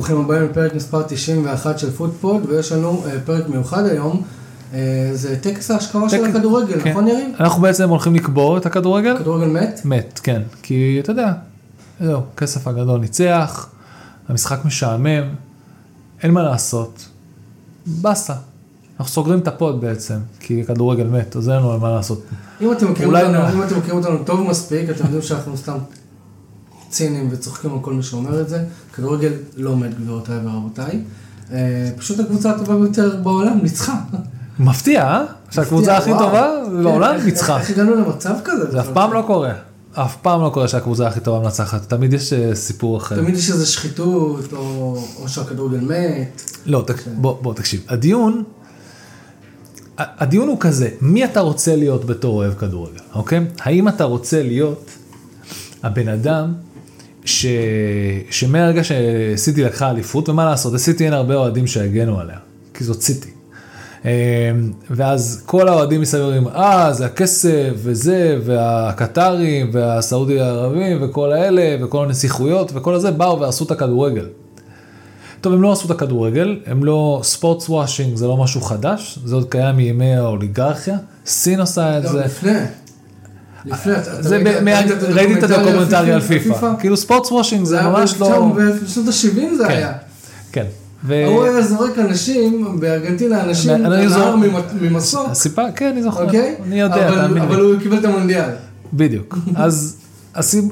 וברוכים הבאים לפרק מספר 91 של פוטפוד ויש לנו אה, פרק מיוחד היום. אה, זה טקס האשכבה של טקס- הכדורגל, כן. נכון יריב? אנחנו בעצם הולכים לקבור את הכדורגל? כדורגל מת? מת, כן. כי אתה יודע, זהו, כסף הגדול ניצח, המשחק משעמם, אין מה לעשות. באסה. אנחנו סוגרים את ה pod בעצם, כי כדורגל מת, אז אין לנו מה לעשות. אם אתם מכירים אותנו, נ- אם אתם מכירים אותנו טוב מספיק, אתם יודעים שאנחנו סתם ציניים וצוחקים על כל מי שאומר את זה. כדורגל לא מת גבירותיי ורבותיי. אה, פשוט הקבוצה הטובה ביותר בעולם ניצחה. מפתיע, אה? שהקבוצה הכי. טובה כן, בעולם ניצחה. איך הגענו למצב כזה? זה אף פעם לא קורה. אף פעם לא קורה שהקבוצה הכי טובה מנצחת, תמיד יש אה, סיפור אחר. תמיד יש איזה שחיתות, או או שהכדורגל מת. לא, תק... בוא, בוא תקשיב, הדיון, הדיון הוא כזה, מי אתה רוצה להיות בתור אוהב כדורגל, אוקיי? האם אתה רוצה להיות הבן אדם ש... שמהרגע שסיטי לקחה אליפות, ומה לעשות, לסיטי אין הרבה אוהדים שהגנו עליה, כי זאת סיטי. אה, ואז כל האוהדים מסביב אומרים, אה, זה הכסף, וזה, והקטרים, והסעודי הערבים, וכל האלה, וכל הנסיכויות, וכל הזה, באו ועשו את הכדורגל. טוב, הם לא עשו את הכדורגל, הם לא, ספורטס וושינג זה לא משהו חדש, זה עוד קיים מימי האוליגרכיה, סין עושה את זה. לפני. לפני, אתה זה ראיתי את הדוקומנטרי על פיפא, כאילו sportswashing זה ממש לא, בשנות ה-70 זה כן. היה. כן, ו- הוא היה זורק אנשים, בארגנטינה אנשים, אני ממ- ממסוק, הסיפה, כן, אני זוכר, אוקיי? אני יודע, אבל- תאמין אבל לי, הוא קיבל את המונדיאל. בדיוק, אז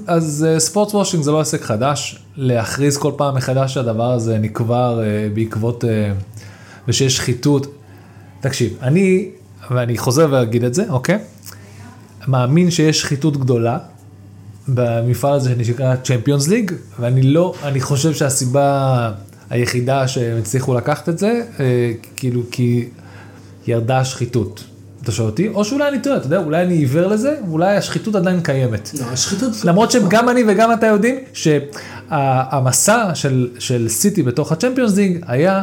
אז sportswashing זה לא עסק חדש, להכריז כל פעם מחדש שהדבר הזה נקבר אה, בעקבות, אה, ושיש שחיתות. תקשיב, אני, ואני חוזר ואגיד את זה, אוקיי? מאמין שיש שחיתות גדולה במפעל הזה שנקרא צ'מפיונס ליג, ואני לא, אני חושב שהסיבה היחידה שהם הצליחו לקחת את זה, אה, כאילו כי ירדה השחיתות. אתה שואל אותי? או שאולי אני טועה, אתה יודע, אולי אני עיוור לזה, אולי השחיתות עדיין קיימת. לא, השחיתות... למרות שגם אני וגם אתה יודעים שהמסע של, של סיטי בתוך הצ'מפיונס ליג היה,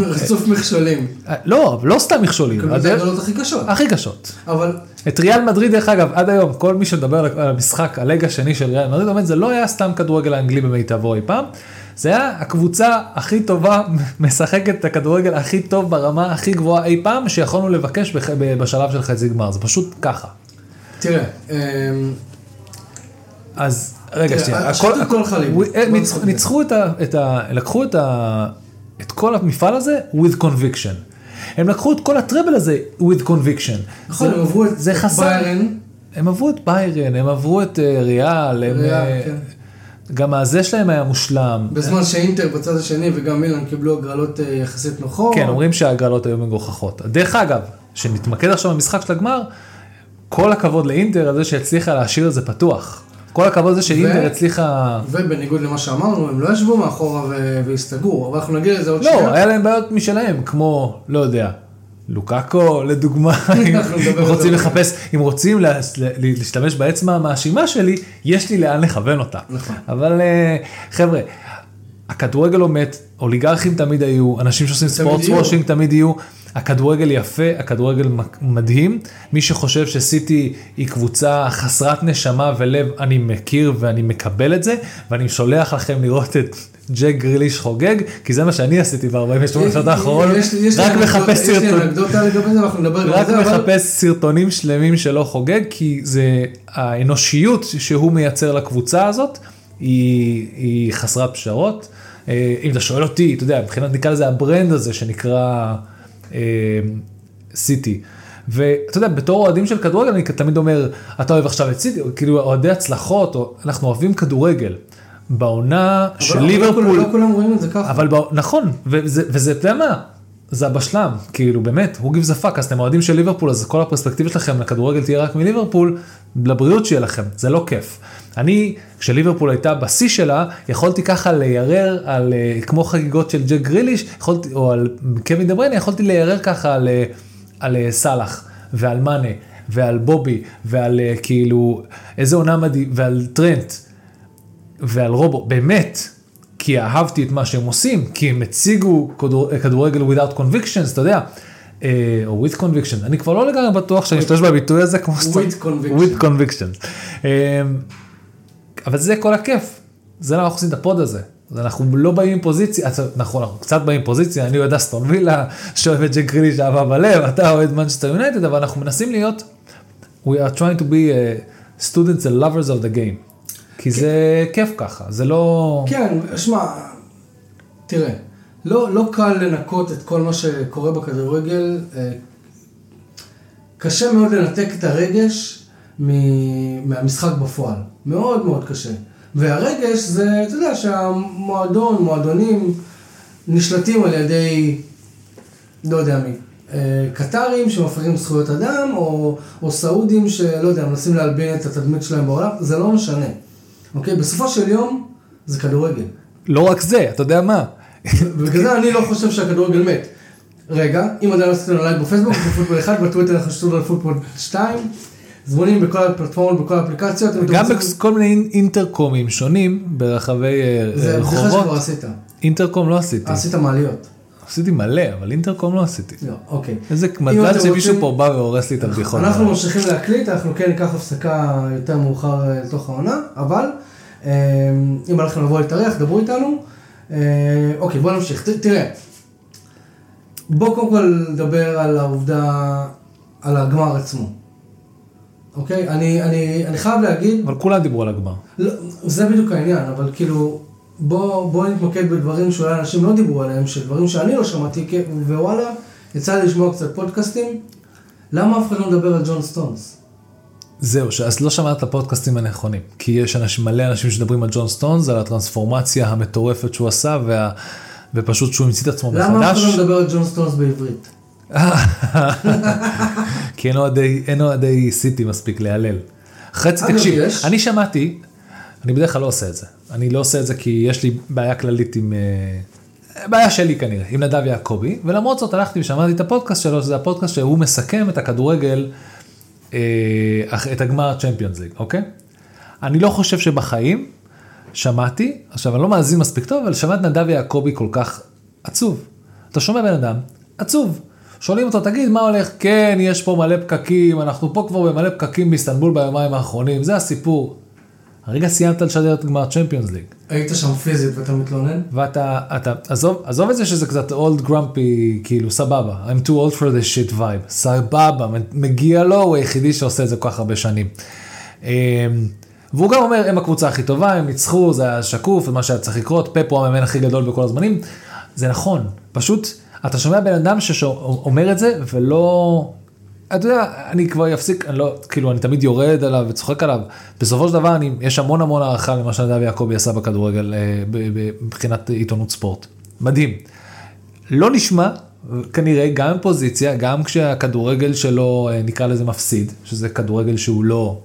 רצוף מכשולים. לא, אבל לא סתם מכשולים, זה הגדולות הכי קשות. הכי קשות. אבל את ריאל מדריד דרך אגב עד היום כל מי שמדבר על המשחק הלג השני של ריאל מדריד אומר זה לא היה סתם כדורגל האנגלי במיטבו אי פעם. זה היה הקבוצה הכי טובה משחקת את הכדורגל הכי טוב ברמה הכי גבוהה אי פעם שיכולנו לבקש בשלב של חצי גמר זה פשוט ככה. תראה, אמ, אז רגע שנייה, השחיתות הכל- כל חלילה. הוא- אה, בוא ניצחו-. את ה- לקחו את ה... את כל המפעל הזה with conviction. הם לקחו את כל הטראבל הזה with conviction. נכון, הם עברו את זה חסר. ביירן, הם עברו את ביירן, הם עברו את אה, ריאל, הם, אה, כן. גם הזה שלהם היה מושלם. בזמן שאינטר בצד השני וגם מילאן קיבלו הגרלות אה, יחסית נוחות. כן, אומרים שההגרלות היו מגוחכות. דרך אגב, שנתמקד עכשיו במשחק של הגמר, כל הכבוד לאינטר על זה שהצליחה להשאיר את זה פתוח. כל הכבוד לזה שאינטר הצליחה... ובניגוד למה שאמרנו, הם לא ישבו מאחורה והסתגרו, אבל אנחנו נגיד לזה עוד לא, היה להם בעיות משלהם, כמו, לא יודע, לוקאקו לדוגמה, אם זה רוצים לחפש, אם רוצים לה- להשתמש באצבע המאשימה שלי, יש לי לאן לכוון אותה. נכון. אבל אה, חבר'ה, הכדורגל לא מת, אוליגרכים תמיד היו, אנשים שעושים ספורטס יהיו. וושינג תמיד יהיו, הכדורגל יפה, הכדורגל מדהים, מי שחושב שסיטי היא קבוצה חסרת נשמה ולב, אני מכיר ואני מקבל את זה, ואני שולח לכם לראות את ג'ק גריליש חוגג, כי זה מה שאני עשיתי ב-48 שנות לי רק מחפש סרטונים. רק. מחפש סרטונים שלמים שלו חוגג, כי זה האנושיות שהוא מייצר לקבוצה הזאת, היא, היא חסרת פשרות. אה, אם אתה שואל אותי, אתה יודע, מבחינת נקרא לזה ה brand הזה שנקרא סיטי. ואתה יודע, בתור אוהדים של כדורגל, אני תמיד אומר, אתה אוהב עכשיו את סיטי, כאילו אוהדי הצלחות, או, אנחנו אוהבים כדורגל. בעונה של לא- ליברפול, לא כולם רואים את זה ככה. אבל בא... נכון, וזה, וזה, אתה יודע מה, זה הבשלם, כאילו באמת, הוא gives a fuck, אז אתם אוהדים של ליברפול, אז כל הפרספקטיבה שלכם לכדורגל תהיה רק מליברפול, לבריאות שיהיה לכם, זה לא כיף. אני, כשליברפול הייתה בשיא שלה, יכולתי ככה ליירר על, אה, כמו חגיגות של ג'ק גריליש, יכולתי, או על קווין דה יכולתי ליירר ככה על, אה, על אה, סאלח ועל מאנה ועל בובי ועל כאילו איזה עונה מדהים ועל טרנט. ועל רובו, באמת, כי אהבתי את מה שהם עושים, כי הם הציגו כדור, כדורגל without convictions, אתה יודע, אה, או with conviction, אני כבר לא לגמרי בטוח שאני אשתמש בביטוי הזה כמו With conviction. with conviction. אה, אבל זה כל הכיף. זה למה אנחנו עושים את ה pod הזה. אנחנו לא באים עם פוזיציה, נכון, אנחנו קצת באים עם פוזיציה, אני אוהד אסטון וילה, שאוהב את ג'ק גריליש אהבה בלב, אתה אוהד מנצ'סטר יונייטד, אבל אנחנו מנסים להיות, we are trying to be uh, students and lovers of the game. כי זה כיף ככה, זה לא... כן, שמע, תראה, לא, לא קל לנקות את כל מה שקורה בכדורגל, אה, קשה מאוד לנתק את הרגש מהמשחק בפועל, מאוד מאוד קשה. והרגש זה, אתה יודע, שהמועדון, מועדונים נשלטים על ידי, לא יודע מי, אה, קטרים שמפריעים זכויות אדם, או, או סעודים שלא יודע, מנסים להלבין את התדמית שלהם בעולם, זה לא משנה. אוקיי? בסופו של יום זה כדורגל. לא רק זה, אתה יודע מה? ובגלל זה אני לא חושב שהכדורגל מת. רגע, אם עדיין לא עשיתם לייק בפייסבוק, בפוטבול 1, בטוויטר אנחנו שתו על פוטבול 2, זמונים בכל הפלטפורמות, בכל האפליקציות. גם בכל מיני אינטרקומים שונים ברחבי אה, זה בדיחה שכבר רחובות. עשית. אינטרקום לא עשיתי. עשית מעליות. עשיתי מלא, אבל אינטרקום לא עשיתי. לא, אוקיי. איזה מזל שמישהו פה בא והורס לי את הבדיחות. אנחנו ממשיכים להקליט, אנחנו כן ניקח הפסקה יותר מאוחר אה, לתוך העונה, אבל אה, אם בא לכם לבוא להתארח, דברו איתנו. אה, אוקיי, בואו נמשיך. תראה, בואו קודם כל נדבר על העובדה, על הגמר עצמו. אוקיי? אני, אני, אני חייב להגיד, אבל כולם דיברו על הגמר. לא, זה בדיוק העניין, אבל כאילו, בוא, בוא נתמקד בדברים שאולי אנשים לא דיברו עליהם, שדברים שאני לא שמעתי, ווואלה, יצא לי לשמוע קצת פודקאסטים. למה אף אחד לא מדבר על ג'ון סטונס? זהו, אז לא שמעת את הפודקאסטים הנכונים. כי יש אנשים, מלא אנשים שמדברים על ג'ון סטונס, על הטרנספורמציה המטורפת שהוא עשה, וה... ופשוט שהוא המציא את עצמו למה אף אחד מחדש. לא מדבר על ג'ון סטונס בעברית? כי אין אוהדי- סיטי מספיק להלל. חצי, תקשיב. אני שמעתי, אני בדרך כלל לא עושה את זה. אני לא עושה את זה כי יש לי בעיה כללית עם... אה, בעיה שלי כנראה, עם נדב יעקבי, ולמרות זאת הלכתי ושמעתי את הפודקאסט שלו, שזה הפודקאסט שהוא מסכם את הכדורגל, אה, את הגמר צ'מפיונס ליג, אוקיי? אני לא חושב שבחיים שמעתי, עכשיו אני לא מאזין מספיק טוב, אבל שמעתי נדב יעקבי כל כך עצוב. אתה שומע בן אדם עצוב. שואלים אותו, תגיד, מה הולך? כן, יש פה מלא פקקים, אנחנו פה כבר במלא פקקים באיסטנבול ביומיים האחרונים, זה הסיפור. הרגע סיימת לשדר את גמר צ'מפיונס ליג. היית שם פיזית ואתה מתלונן? ואתה, אתה, עזוב, עזוב את זה שזה קצת old grumpy, כאילו סבבה, I'm too old for this shit vibe, סבבה, מגיע לו, הוא היחידי שעושה את זה כל כך הרבה שנים. אמ, והוא גם אומר, הם הקבוצה הכי טובה, הם ניצחו, זה היה שקוף, זה מה שהיה צריך לקרות, פפ הוא המאמן הכי גדול בכל הזמנים. זה נכון, פשוט, אתה שומע בן אדם שאומר את זה, ולא... אתה יודע, אני כבר אפסיק, אני לא, כאילו, אני תמיד יורד עליו וצוחק עליו. בסופו של דבר, אני, יש המון המון הערכה למה שנדב יעקבי עשה בכדורגל, אה, מבחינת עיתונות ספורט. מדהים. לא נשמע, כנראה, גם פוזיציה, גם כשהכדורגל שלו, אה, נקרא לזה מפסיד, שזה כדורגל שהוא לא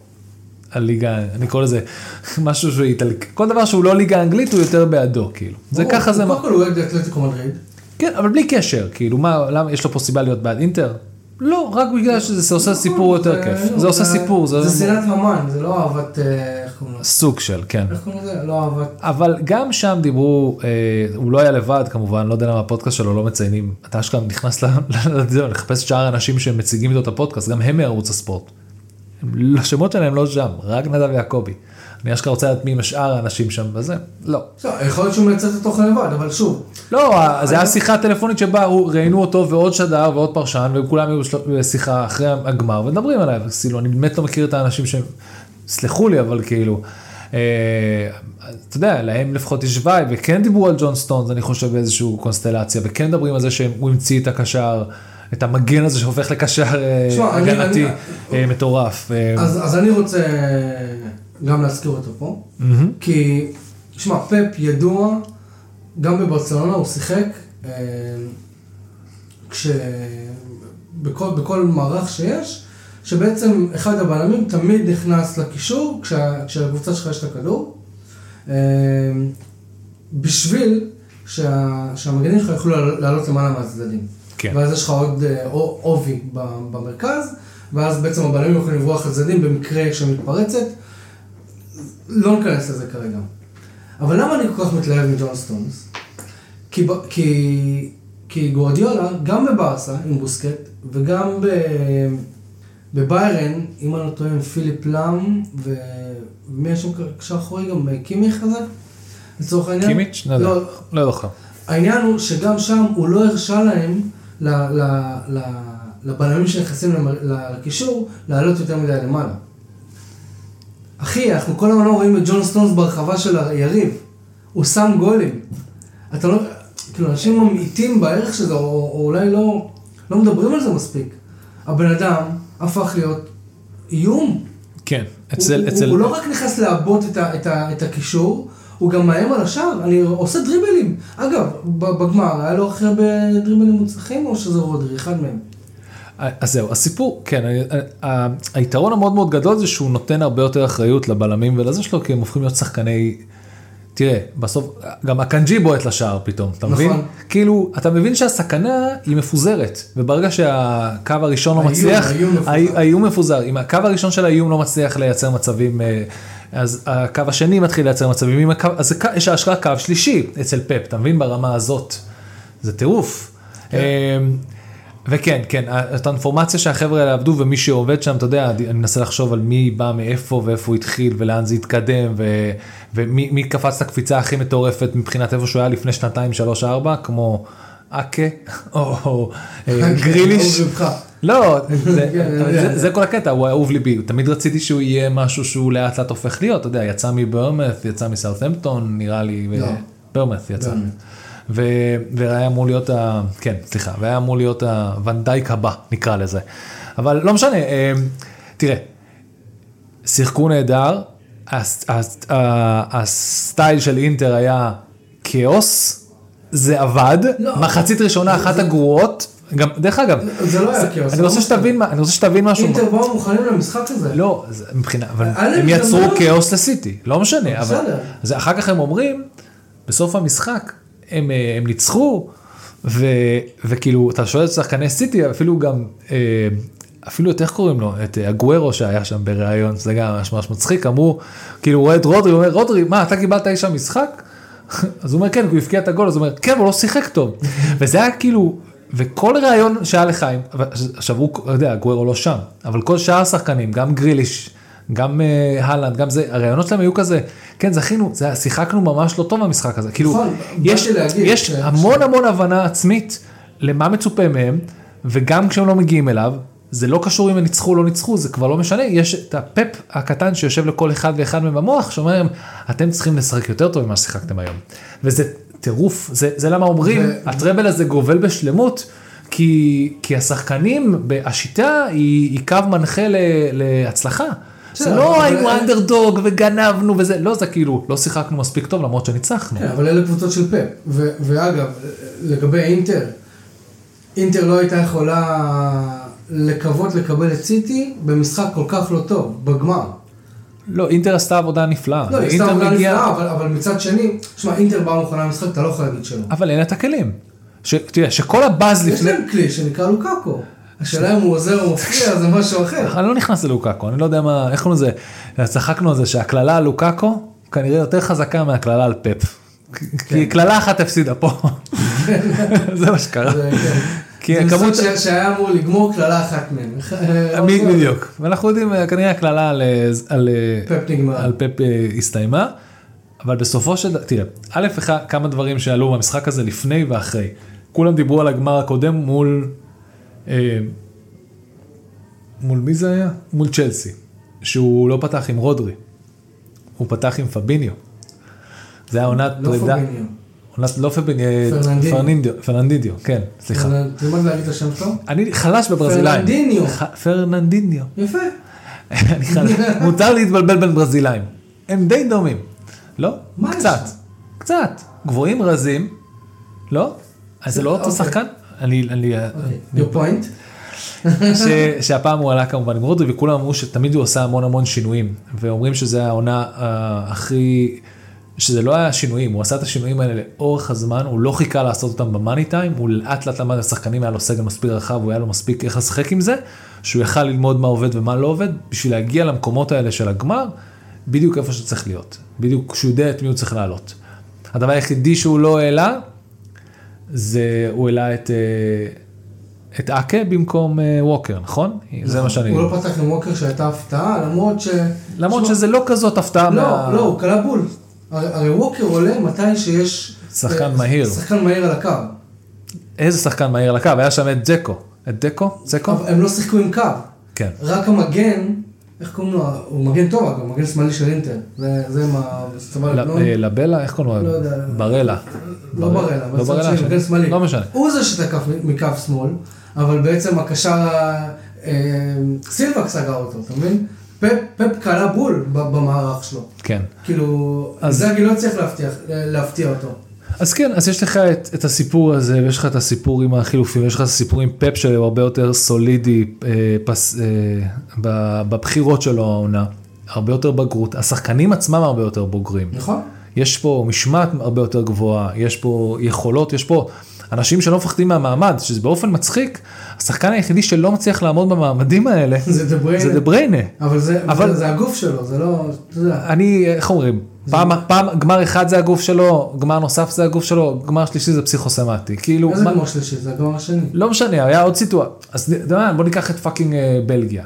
הליגה, אני קורא לזה משהו שהוא איטלקי, כל דבר שהוא לא ליגה אנגלית הוא יותר בעדו, כאילו. זה ככה זה, קודם כל הוא אוהד אתלטיקו מדריד. כן, אבל בלי קשר, כאילו, מה, למה, יש לו פה סיבה להיות בעד אינטר? לא, רק בגלל שזה עושה סיפור יותר כיף. לא, זה עושה סיפור, זה שנאת המן, זה לא אהבת, אה? סוג של, כן. איך קוראים לזה? לא אהבת... אבל גם שם דיברו, אה, הוא לא היה לבד כמובן, לא יודע למה הפודקאסט שלו לא מציינים, אתה אשכרה נכנס ל- ל- זהו, לחפש שאר האנשים שמציגים איתו את הפודקאסט, גם הם מערוץ הספורט. לא- השמות שלהם לא שם, רק נדב יעקבי. אני אשכרה רוצה לדעת מי הם שאר האנשים שם וזה, לא. בסדר, יכול להיות שהוא מייצר את התוכן לבד, אבל שוב, לא, זה היה שיחה טלפונית שבה ראיינו אותו ועוד שדר ועוד פרשן וכולם היו בשיחה אחרי הגמר ומדברים עליו, כאילו אני באמת לא מכיר את האנשים שהם, סלחו לי אבל כאילו, אה, אתה יודע, להם לפחות יש vibe וכן דיברו על ג'ון סטונס אני חושב באיזושהי קונסטלציה וכן מדברים על זה שהוא המציא את הקשר, את המגן הזה שהופך לקשר אה, הגנתי אה, מטורף. אז אני רוצה גם להזכיר אותו פה, מהמם. כי, שמע, פפ ידוע, גם בברצלונה הוא שיחק, אה, כש... בכל, בכל מערך שיש, שבעצם אחד הבלמים תמיד נכנס לקישור כשה, כשהקבוצה שלך יש את הכדור, אה, בשביל שה, שהמגנים שלך יוכלו לעל- לעלות למעלה מהצדדים. כן. ואז יש לך עוד אה, עו- עובי במרכז, ואז בעצם הבלמים יכולים לברוח לצדדים במקרה שמתפרצת. לא ניכנס לזה כרגע. אבל למה אני כל כך מתלהב מג'ון סטונס? כי, כי, כי גורדיולה, גם בברסה עם בוסקט, וגם ב, בביירן, אם אני לא טועה, עם פיליפ לאם, ומי יש שם קשר אחורי גם קימיך הזה? לצורך העניין. קימיץ'? לא יודע. לא, לא זוכר. העניין הוא שגם שם הוא לא הרשה להם, ל- ל- ל- לבלמים שנכנסים לקישור, לעלות יותר מדי למעלה. אחי, אנחנו כל הזמן לא רואים את ג'ון סטונס ברחבה של היריב. הוא שם גולים. אתה לא, כאילו, אנשים ממעיטים בערך של זה, או, או אולי לא, לא מדברים על זה מספיק. הבן אדם הפך להיות איום. כן, הוא, אצל, הוא, אצל, הוא לא רק נכנס לעבות את, ה, את, ה, את הקישור, הוא גם מאיים על השער, אני עושה דריבלים. אגב, בגמר היה לו הכי הרבה דריבלים מוצלחים, או שזה רודרי, אחד מהם. אז זהו, הסיפור, כן, ה- ה- היתרון המאוד מאוד גדול זה שהוא נותן הרבה יותר אחריות לבלמים ולזה שלו, כי הם הופכים להיות שחקני... תראה, בסוף, גם הקנג'י בועט לשער פתאום, אתה נכון. מבין? כאילו, אתה מבין שהסכנה היא מפוזרת, וברגע שהקו הראשון לא האיום, מצליח, האיום מפוזר. אם הקו הראשון של האיום לא מצליח לייצר מצבים, אה, אז הקו השני מתחיל לייצר מצבים, הקו, אז יש אשכרה קו שלישי אצל פפ, אתה מבין? ברמה הזאת, זה טירוף. כן. וכן, כן, הטרנספורמציה שהחבר'ה האלה עבדו ומי שעובד שם, אתה יודע, אני מנסה לחשוב על מי בא מאיפה ואיפה הוא התחיל ולאן זה התקדם ו, ומי מי קפץ את הקפיצה הכי מטורפת מבחינת איפה שהוא היה לפני שנתיים, שלוש, ארבע, כמו אקה או, אה, גריליש. לא, זה, כן, אבל יודע. זה, כל הקטע, הוא אהוב ליבי, תמיד רציתי שהוא יהיה משהו שהוא לאט לאט הופך להיות, אתה יודע, יצא מברמת, יצא מסאוטהמפטון, נראה לי, לא. ברמת יצא. והיה אמור להיות, ה... כן, סליחה, והיה אמור להיות הוונדייק הבא, נקרא לזה. אבל לא משנה, אה, תראה, שיחקו נהדר, הסטייל של אינטר היה כאוס, זה עבד, לא. מחצית ראשונה אחת הגרועות, גם, דרך אגב, זה לא היה כאוס. אני לא רוצה. שתבין, מה- אני רוצה שתבין משהו. אינטר באו מוכנים למשחק הזה. לא, מבחינה, אבל להם הם יצרו. כאוס לסיטי, לא משנה, אבל אחר כך הם אומרים, בסוף המשחק, הם, אה, הם ניצחו, ו, וכאילו, אתה שואל את שחקני סיטי, אפילו גם, אה, אפילו את איך קוראים לו, את אה, הגוורו שהיה שם בריאיון, זה גם ממש ממש מצחיק, אמרו, כאילו, הוא רואה את רודרי, הוא אומר, רודרי, מה, אתה קיבלת אי שם משחק? אז הוא אומר, כן, הוא הבקיע את הגול, אז הוא אומר, כן, הוא לא שיחק טוב. וזה היה כאילו, וכל ראיון שהיה לחיים, עכשיו הוא, אתה יודע, גוורו לא שם, אבל כל שאר השחקנים, גם גריליש, גם אה, הלנד, גם זה, הראיונות שלהם היו כזה, כן, זכינו, זה, שיחקנו ממש לא טוב במשחק הזה. כאילו, נכון, יש, להגיד יש ש- המון המון הבנה עצמית למה מצופה מהם, וגם כשהם לא מגיעים אליו, זה לא קשור אם הם ניצחו או לא ניצחו, זה כבר לא משנה, יש את הפפ הקטן שיושב לכל אחד ואחד מהם במוח, שאומר להם, אתם צריכים לשחק יותר טוב ממה ששיחקתם היום. וזה טירוף, זה, זה למה אומרים, ו- הטראבל הזה גובל בשלמות, כי, כי השחקנים, השיטה היא, היא קו מנחה ל, להצלחה. זה לא היינו אנדרדוג וגנבנו וזה, לא, זה כאילו, לא שיחקנו מספיק טוב למרות שניצחנו. כן, אבל אלה קבוצות של פאפ. ואגב, לגבי אינטר, אינטר לא הייתה יכולה לקוות לקבל את סיטי במשחק כל כך לא טוב, בגמר. לא, אינטר עשתה עבודה נפלאה. לא, היא עשתה עבודה מגיע- נפלאה, אבל, אבל מצד שני, שמע, אינטר באה מוכנה למשחק, אתה לא יכול להגיד שלא. אבל אין לה את הכלים. ש- תראה, שכל הבאז יש לפני... להם כלי שנקרא לוקאקו. השאלה אם הוא עוזר או מפריע, זה משהו אחר. אני לא נכנס ללוקאקו, אני לא יודע מה, איך קוראים לזה, צחקנו על זה שהקללה על לוקאקו כנראה יותר חזקה מהקללה על פפ. כן. כי קללה אחת הפסידה פה. זה מה שקרה. כן. כי זה הכמות... משחק שהיה אמור לגמור קללה אחת מהם. בדיוק. ואנחנו יודעים, אה, כנראה הקללה על, אה, אה, פפ הסתיימה, אבל בסופו של דבר, תראה, א', כמה דברים שעלו במשחק הזה לפני ואחרי. כולם דיברו על הגמר הקודם מול, מול מי זה היה? מול צ'לסי, שהוא לא פתח עם רודרי, הוא פתח עם פביניו. זה היה עונת לא פרידה, פוביניו. עונת לא פביניו, פרננדיניו. פרננדיניו, פרננדיניו, כן, סליחה. תלמד להגיד את השם שלו. אני חלש בברזילאים. פרננדיניו. פרננדיניו. יפה. אני חלש. מותר להתבלבל בין ברזילאים. הם די דומים. לא? קצת. קצת. גבוהים רזים. לא? אז זה לא אותו אוקיי. שחקן? אני, אני, אוקיי, your point. ש, שהפעם הוא עלה כמובן עם רודרי וכולם אמרו שתמיד הוא עושה המון המון שינויים ואומרים שזה העונה אה, הכי, שזה לא היה שינויים, הוא עשה את השינויים האלה לאורך הזמן, הוא לא חיכה לעשות אותם במאני טיים, הוא לאט לאט למד לשחקנים, היה לו סגל מספיק רחב, הוא היה לו מספיק איך לשחק עם זה, שהוא יכל ללמוד מה עובד ומה לא עובד, בשביל להגיע למקומות האלה של הגמר, בדיוק איפה שצריך להיות, בדיוק כשהוא יודע את מי הוא צריך לעלות. הדבר היחידי שהוא לא העלה, זה הוא העלה את, אה, את אקה במקום אה, ווקר, נכון? זה מה שאני... הוא לא פתח עם ווקר שהייתה הפתעה, למרות ש... למרות שזה לא כזאת הפתעה. לא, מה- לא, הוא קלע בול. הרי ווקר עולה מתי שיש... שחקן אה, מהיר. שחקן מהיר על הקו. איזה שחקן מהיר על הקו, היה שם את ג'קו. את דקו? אבל הם לא שיחקו עם קו. כן. רק המגן, איך קוראים לו? הוא מגן טוב, אגב, מגן שמאלי של אינטר. זה זה מה... סבבה, ל- לא- אה, לבלה, איך קוראים לא לו? יודע. ברלה. לא ברלה, לא ברלה, שני, ש- מגן שמאלי. לא משנה. הוא זה שתקף מ- מכף שמאל, אבל בעצם הקשר אה, סילבק סגר אותו, אתה מבין? פפ קלע בול במערך שלו. כן. כאילו, אז- זאגי לא להבטיח- להפתיע אותו. אז כן, אז יש לך את, את הסיפור הזה, ויש לך את הסיפור עם החילופים, יש לך את הסיפור עם פפ שהוא הרבה יותר סולידי אה, פס, אה, בבחירות שלו העונה, הרבה יותר בגרות, השחקנים עצמם הרבה יותר בוגרים. נכון? יש פה משמעת הרבה יותר גבוהה, יש פה יכולות, יש פה אנשים שלא מפחדים מהמעמד, שזה באופן מצחיק, השחקן היחידי שלא מצליח לעמוד במעמדים האלה, זה דה בריינה. זה דה בריינה. אבל זה, אבל- אבל... זה הגוף שלו, זה לא, אתה יודע. אני, איך אומרים, פעם, פעם, גמר אחד זה הגוף שלו, גמר נוסף זה הגוף שלו, גמר שלישי זה פסיכוסמטי, כאילו, איזה מה- גמר שלישי? זה הגמר השני. לא משנה, היה עוד סיטואציה, אז מה, בוא ניקח את fucking אה, בלגיה.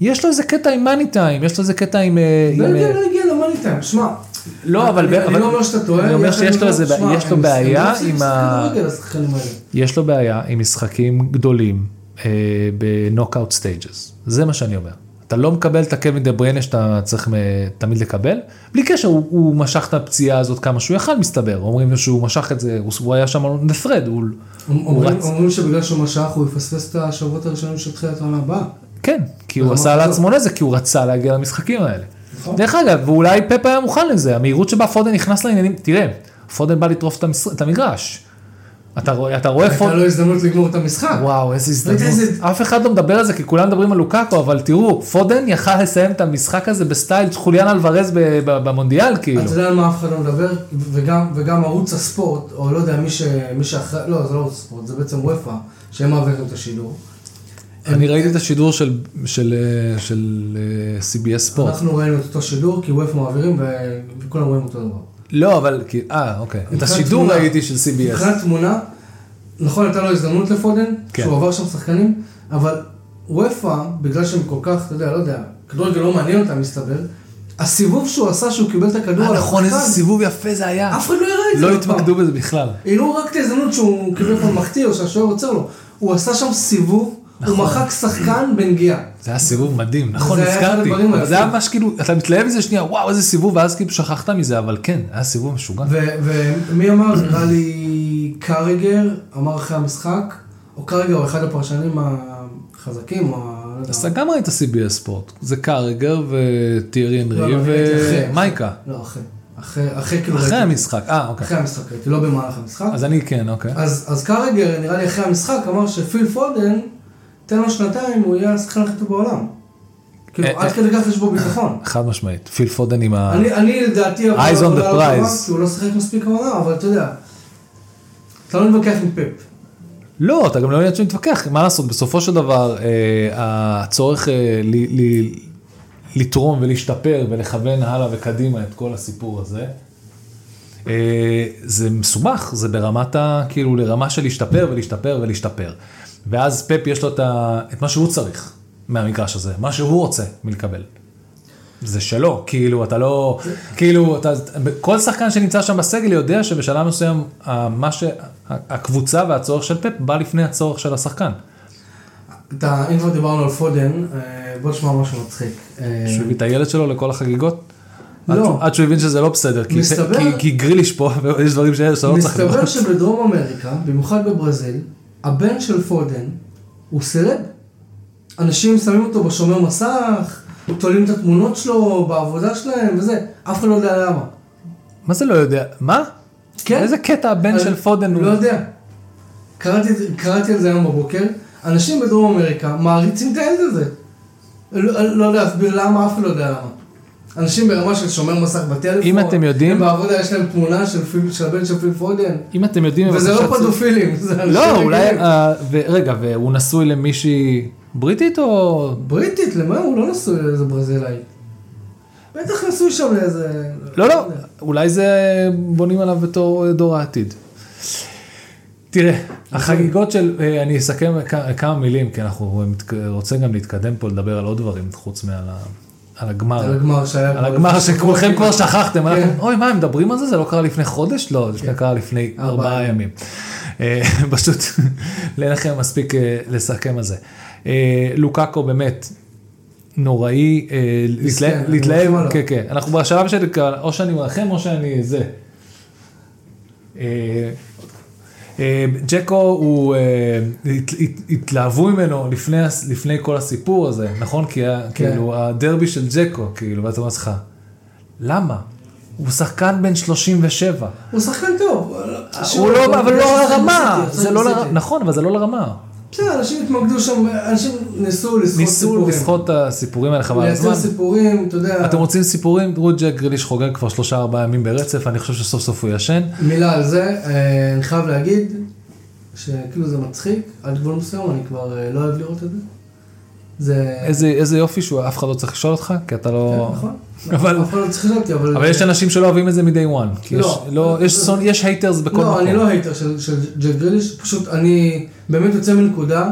יש לו איזה קטע עם מאני טיים, יש לו איזה קטע עם... אה, עם, בלגיה אה, לא הגיע למאני טיים, שמע. לא, אבל... אני- לא אומר שאתה טועה. אני אומר שיש עם לו איזה, יש לו בעיה לא עם ה... יש לו בעיה עם משחקים גדולים ב knockout stages. זה מה שאני אומר. אתה לא מקבל את הקווין דה בריינה שאתה צריך תמיד לקבל. בלי קשר, הוא, הוא משך את הפציעה הזאת כמה שהוא יכל מסתבר. אומרים שהוא משך את זה, הוא, הוא היה שם on the thread, הוא, הוא אומרים רץ. אומרים שבגלל שהוא משך הוא יפספס את השבועות הראשונים של תחילת העונה הבאה. כן, כי הוא עשה? לעצמו נזק, כי הוא רצה להגיע למשחקים האלה. נכון. דרך אגב, ואולי פפ היה מוכן לזה, המהירות שבה פודן נכנס לעניינים, תראה, פודן בא לטרוף את המגרש. אתה רואה, אתה רואה הייתה פודן, לו הזדמנות לגמור את המשחק. וואו, איזה הזדמנות. איזה- אף אחד לא מדבר על זה, כי כולם מדברים על לוקאקו, אבל תראו, פודן יכל לסיים את המשחק הזה בסטייל חוליאן אלוורז במונדיאל, כאילו. אתה יודע על מה אף אחד לא מדבר, וגם, וגם ערוץ הספורט, או לא יודע, מי, ש, מי שאחראי, לא, זה לא ערוץ הספורט, זה בעצם וופא, שהם מעבירים את השידור. אני ראיתי את השידור של- של אה, של, אה, CBS ספורט. אנחנו ראינו את אותו שידור, כי וופא מעבירים, וכולם רואים אותו דבר. לא, אבל, כי- אה, אוקיי. את השידור. ראיתי של CBS. מבחינת תמונה, נכון, הייתה לו הזדמנות לפודן, כן. שהוא עבר שם שחקנים, אבל וופא, בגלל שהם כל כך, אתה יודע, לא יודע, כדורגל לא מעניין אותם, מסתבר, הסיבוב שהוא עשה, שהוא קיבל את הכדור על נכון, איזה סיבוב יפה זה היה. אף אחד לא הראה את זה. לא. התמקדו בזה בכלל. הראו רק את ההזדמנות שהוא כביכול מחטיא, או שהשוער עוצר לו. הוא עשה שם סיבוב, הוא מחק שחקן בנגיעה. זה היה סיבוב מדהים, נכון, נזכרתי. זה היה. ממש כאילו, אתה מתלהב מזה שנייה, וואו, איזה סיבוב, ואז כאילו שכחת מזה, אבל כן, היה סיבוב משוגע. ומי אמר? נראה לי קרגר אמר אחרי המשחק, או קרגר או אחד הפרשנים החזקים, או לא. אז אתה גם ראית CBS ספורט, זה קארגר וטירי לא, אנרי לא, אחרי, ומייקה. לא, אחרי. אחרי, אחרי כאילו אחרי. המשחק, אה, אוקיי. אחרי המשחק ראיתי, לא במהלך המשחק. אז אני כן, אוקיי. אז, אז קרגר, נראה לי אחרי המשחק, אמר שפיל פודן, תן לו שנתיים, הוא יהיה השחקן הכי טוב בעולם. כאילו, אה, עד אה. כדי כך יש בו ביטחון. חד משמעית, פיל פודן עם ה... אני, לדעתי, אבל Eyes on the לא prize. טובה, כי הוא לא שיחק מספיק העונה, אבל אתה יודע, אתה לא מתווכח עם פפ. לא, אתה גם לא יודע שמתווכח, מה לעשות, בסופו של דבר, אה, הצורך לתרום ולהשתפר ולכוון הלאה וקדימה את כל הסיפור הזה, זה מסובך, זה ברמת ה... כאילו, לרמה של להשתפר ולהשתפר ולהשתפר. ואז פפ יש לו את, ה, את מה שהוא צריך מהמגרש הזה, מה שהוא רוצה מלקבל. זה שלו, כאילו, אתה לא, כאילו, אתה, כל שחקן שנמצא שם בסגל יודע שבשלב מסוים, מה ש... הקבוצה והצורך של פפ בא לפני הצורך של השחקן. אתה, אם כבר דיברנו על פודן, אה, בוא נשמע משהו מצחיק. אה, שהוא הביא את הילד שלו לכל החגיגות? לא. עד שהוא- הבין שזה לא בסדר, כי, מסתבר- כי, כי גריליש פה, ויש דברים שאתה לא צריך מסתבר לראות. שבדרום אמריקה, במיוחד בברזיל, הבן של פודן הוא סלב. אנשים שמים אותו בשומר מסך, תולים את התמונות שלו בעבודה שלהם וזה, אף אחד לא יודע למה. מה זה לא יודע? מה? כן. איזה קטע הבן של פודן הוא? לא יודע. קראתי, קראתי על זה היום בבוקר, אנשים בדרום אמריקה מעריצים את הילד הזה. לא, לא יודע להסביר למה, אף אחד לא יודע למה. אנשים ברמה של שומר מסך בטלפון, אם אתם יודעים- הם בעבודה יש להם תמונה של, פיל, של הבן של פיל פודן, אם אתם יודעים... וזה לא פדופילים, זה אנשים לא, אולי... אה, ו- רגע, והוא נשוי למישהי בריטית או... בריטית, למה הוא לא נשוי לאיזה ברזילאי? בטח נשוי שם לאיזה... לא, לא. אולי זה בונים עליו בתור דור העתיד. תראה, החגיגות של, אה, אני אסכם כמה מילים, כי אנחנו מתק- רוצים גם להתקדם פה, לדבר על עוד דברים, חוץ מעל ה- על הגמר. על הגמר שהיה... על הגמר שכולכם כבר שכחתם, כן. אוי מה הם מדברים על זה? זה לא קרה לפני חודש? לא, זה קרה לפני ארבעה ימים. אה, פשוט, אין לכם מספיק אה, לסכם על זה. אה, לוקאקו באמת נוראי, להתלהב-. כן כן, אנחנו בשלב של או שאני מרחם או שאני זה. אה, ג'קו הוא, אה, הת- הת- התלהבו ממנו לפני, לפני כל הסיפור הזה, נכון? כי כן. כאילו, הדרבי של ג'קו, כאילו, ואתה אומר לך, למה? הוא שחקן בן 37. הוא שחקן טוב. הוא לא, אבל לא לרמה, לא. לרמה, נכון, אבל זה לא לרמה. בסדר, אנשים התמקדו שם, אנשים ניסו לסחוט ניסו סיפורים. לסחוט את הסיפורים האלה חבל הזמן. לייצר סיפורים, אתה יודע. אתם רוצים סיפורים? תראו את ג'ק גריליש חוגג כבר שלושה ארבעה ימים ברצף, אני חושב שסוף סוף הוא ישן. מילה על זה, אה, אני חייב להגיד שכאילו זה מצחיק, עד גבול מסוים אני כבר אה, לא אוהב לראות את זה. זה... איזה, איזה יופי שהוא אף אחד לא צריך לשאול אותך, כי אתה לא... כן, נכון. אבל- לא אבל... אבל יש אנשים שלא אוהבים את זה מ-day one. לא. לא, יש, haters בכל מקום. לא, אני לא hater של, ג'ק גריליש, פשוט אני באמת יוצא מנקודה,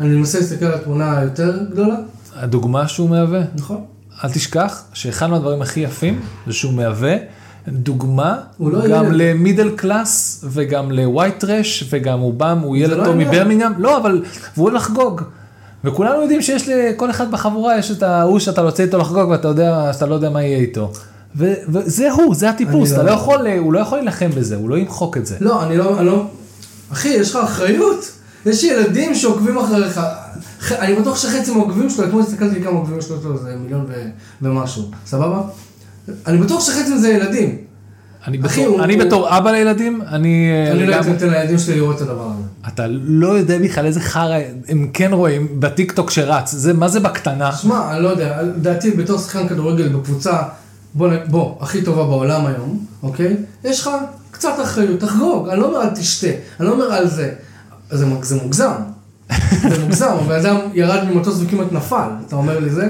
אני מנסה להסתכל על התמונה היותר גדולה, הדוגמה שהוא מהווה, נכון? אל תשכח שאחד מהדברים הכי יפים זה שהוא מהווה דוגמה לא גם ילד. ל middle class וגם ל white trash וגם הוא בא, הוא ילד לא טוב. מברמינגהם, לא אבל והוא אוהב לחגוג. וכולנו יודעים שיש לכל אחד בחבורה יש את ההוא שאתה יוצא איתו לחגוג ואתה יודע שאתה לא יודע מה יהיה איתו. ו- וזה הוא, זה הטיפוס, אתה לא- לא יכול, הוא לא יכול להילחם בזה, הוא לא ימחוק את זה. לא, אני לא, אני לא... אחי, יש לך אחריות. יש ילדים שעוקבים אחריך. אני בטוח שחצי מהעוקבים שלו, אתמול הסתכלתי כמה עוקבים שלו, יש לו איזה מיליון ו- ומשהו, סבבה? אני בטוח שחצי מזה ילדים. אני אחי, בתור, אני הוא- בתור אבא לילדים, אני... אה, אני לא הייתי נותן לילדים שלי לראות את הדבר הזה. אתה לא יודע בכלל איזה חרא הם כן רואים בטיק טוק שרץ, זה מה זה בקטנה? שמע, אני לא יודע, לדעתי בתור שחקן כדורגל בקבוצה, בוא, בוא, הכי טובה בעולם היום, אוקיי? יש לך קצת אחריות, תחגוג, אני לא אומר אל תשתה, אני לא אומר על זה. זה, זה מוגזם. זה מוגזם, הבן אדם ירד ממטוס וכמעט נפל, אתה אומר לי זה?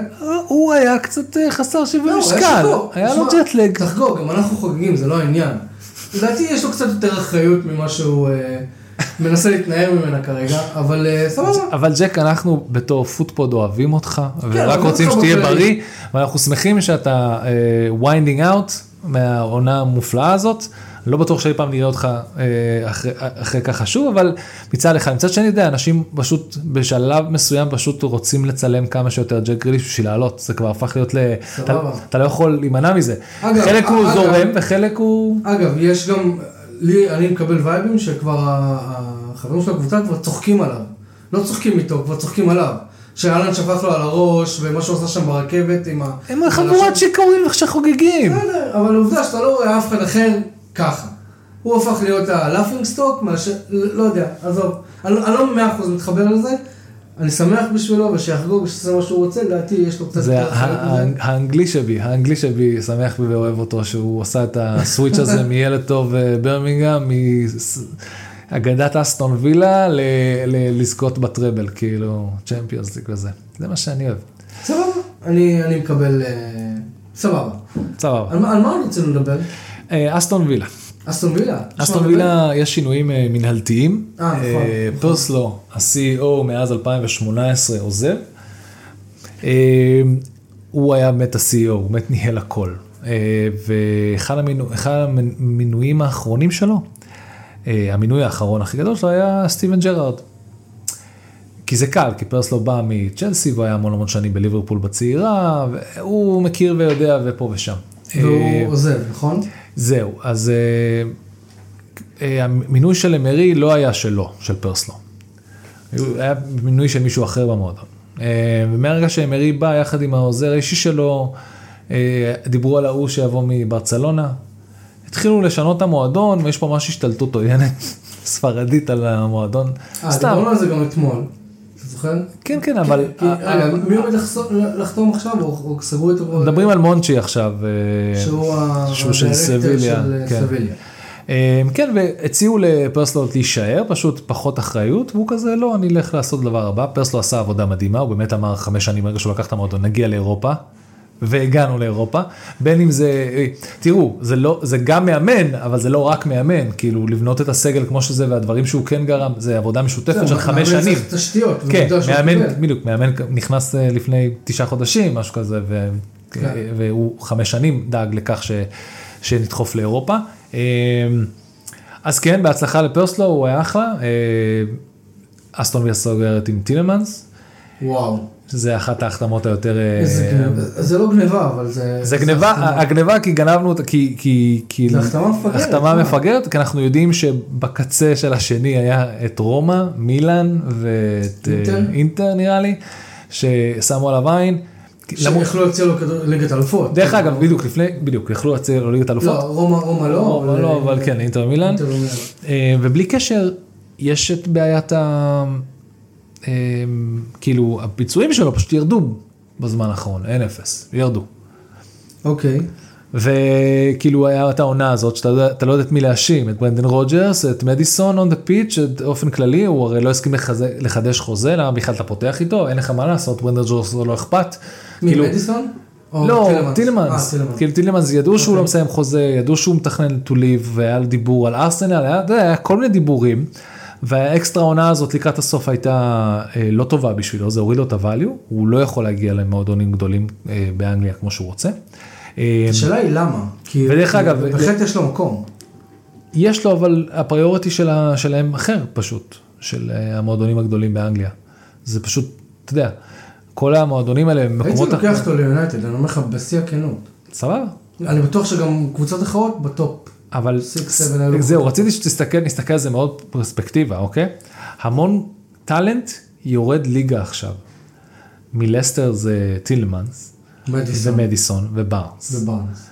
הוא היה קצת אה, חסר שיווי לא, משקל. היה לו ג'טלג. תחגוג, גם אנחנו חוגגים, זה לא העניין. לדעתי יש לו קצת יותר אחריות ממה שהוא אה, מנסה להתנער ממנה כרגע, אבל אה, סבבה. אבל ג'ק אנחנו בתור פוטפוד אוהבים אותך ורק אוהבים רוצים שתהיה. בריא ואנחנו שמחים שאתה winding out מהעונה המופלאה הזאת. לא בטוח שאי פעם נראה אותך אה, אחרי, אחרי ככה שוב אבל מצד אחד מצד שני יודע אנשים פשוט בשלב מסוים פשוט רוצים לצלם כמה שיותר ג'ק גריליש בשביל לעלות זה כבר הפך להיות ל... אתה. אתה לא יכול להימנע מזה. אגב, חלק הוא אגב- זורם וחלק הוא... אגב, יש גם, לי, אני מקבל וייבים שכבר החברים של הקבוצה כבר צוחקים עליו. לא צוחקים איתו, כבר צוחקים עליו. שאלן שפך לו על הראש, ומה שהוא עשה שם ברכבת עם ה... הם חבורת. שיכורים שחוגגים. בסדר, אבל עובדה שאתה לא רואה אף אחד אחר ככה. הוא הפך להיות ה laughing stock, מאשר, לא יודע, עזוב. אני, אני לא מאה אחוז מתחבר לזה, אני שמח בשבילו, ושיחגוג ושיעשה מה שהוא רוצה, לדעתי יש לו קצת זה. האנגלי שבי, האנגלי שבי שמח בי ואוהב אותו, שהוא עשה את הסוויץ' הזה מילד טוב אה, ברמינגהם, מאגדת אסטון וילה לזכות בטראבל, כאילו צ'מפיונס ליג וזה. זה מה שאני אוהב. סבבה, אני, אני מקבל, אה, סבבה. סבבה. על, מה- מה רצינו לדבר? אה, אסטון וילה. אסטון וילה? אסטון וילה יש שינויים אה, מנהלתיים. אה, נכון, אה, נכון. פרסלו, ה-CEO מאז 2018 עוזב. הוא היה באמת ה-CEO, הוא באמת ניהל הכל. ואחד המינו, המינויים האחרונים שלו, המינוי האחרון הכי גדול שלו היה סטיבן ג'רארד. כי זה קל, כי פרסלו בא מצ'לסי והוא היה המון המון שנים בליברפול בצעירה, והוא מכיר ויודע ופה ושם. והוא עוזב, נכון? זהו, אז אה, אה, המינוי של אמרי לא היה שלו, של פרסלו. היה מינוי של מישהו אחר במועדון. אה, ומהרגע שאמרי בא יחד עם העוזר האישי שלו, אה, דיברו על ההוא שיבוא מברצלונה. התחילו לשנות את המועדון, ויש פה ממש השתלטות עוינת ספרדית על המועדון. אה, דיברנו על זה גם אתמול. אתה זוכר? כן, כן, אבל... כי- רגע, מי עומד לחתום עכשיו, או סגרו? כבר- מדברים על מונצ'י עכשיו. אה, שהוא ה- של סביליה, אה, כן. כן, והציעו לפרסלו להישאר, פשוט פחות אחריות, והוא כזה, לא, אני אלך לעשות דבר הבא. פרסלו עשה עבודה מדהימה, הוא באמת אמר חמש שנים ברגע שהוא לקח את המועדון, נגיע לאירופה. והגענו לאירופה, בין אם זה, תראו, זה לא, זה גם מאמן, אבל זה לא רק מאמן, כאילו לבנות את הסגל כמו שזה והדברים שהוא כן גרם, זה עבודה משותפת של זהו, חמש מאמן שנים. צריך תשתיות. כן, מאמן. בדיוק, מאמן נכנס אה, לפני תשעה חודשים, משהו כזה, כן. והוא חמש שנים דאג לכך ש, שנדחוף לאירופה. אה, אז כן, בהצלחה לפרסלו, הוא היה אחלה. אה, אסטון וילה סוגרת עם טילמנס, וואו. שזה אחת ההחתמות היותר... אה, איזה גניבה. זה לא גניבה, אבל זה... זה גניבה, החתמה. הגניבה כי גנבנו אותה, כי, כי, כי... זה החתמה מפגרת, החתמה מה? מפגרת, כי אנחנו יודעים שבקצה של השני היה את רומא, מילאן ואת אה, אינטר? אינטר נראה לי, ששמו עליו עין. שיכלו להציע לו ליגת אלופות. דרך אגב, בדיוק לפני, בדיוק, יכלו להציע לו ליגת לא, אלופות. רומא, רומא לא. רומא לא, אבל כן, אינטר מילאן. אינטר מילאן. אה, ובלי קשר, יש את בעיית ה... אה, כאילו, הביצועים שלו פשוט ירדו בזמן האחרון, אין אפס, ירדו. אוקיי. וכאילו היה את העונה הזאת שאתה לא יודע את מי להאשים, את ברנדן רוג'רס, את מדיסון on the pitch, באופן כללי הוא הרי לא הסכים לחזה, לחדש חוזה, למה בכלל אתה פותח איתו, אין לך מה לעשות, ברנדן רוג'רס לא אכפת. מי, כאילו- לא, טילמנס? טילמנס, אה, טילמנס. כאילו טילמנס ידעו שהוא אוקיי. לא מסיים חוזה, ידעו שהוא מתכנן to live, והיה דיבור על ארסנל, היה כל מיני דיבורים, והאקסטרה עונה הזאת לקראת הסוף הייתה אה, לא טובה בשבילו, זה הוריד לו את הvalue, הוא לא יכול להגיע למועדונים גדולים אה, באנגליה כמו שהוא רוצה. אה, השאלה היא למה. כי בהחלט יש לו מקום. יש לו אבל הפריוריטי שלה, שלהם אחר פשוט, של המועדונים הגדולים באנגליה. זה פשוט, אתה יודע, כל המועדונים האלה הם הייתי מקומות... לוקח אותו ליונייטד, אני אומר לך בשיא הכנות. סבבה, אני בטוח שגם קבוצות אחרות ב top. אבל. זהו, רציתי שתסתכל, נסתכל על זה מאוד פרספקטיבה, אוקיי? המון talent יורד ליגה עכשיו. מלסטר זה טילמנס, מדיסון ומדיסון ובארנס. ובארנס.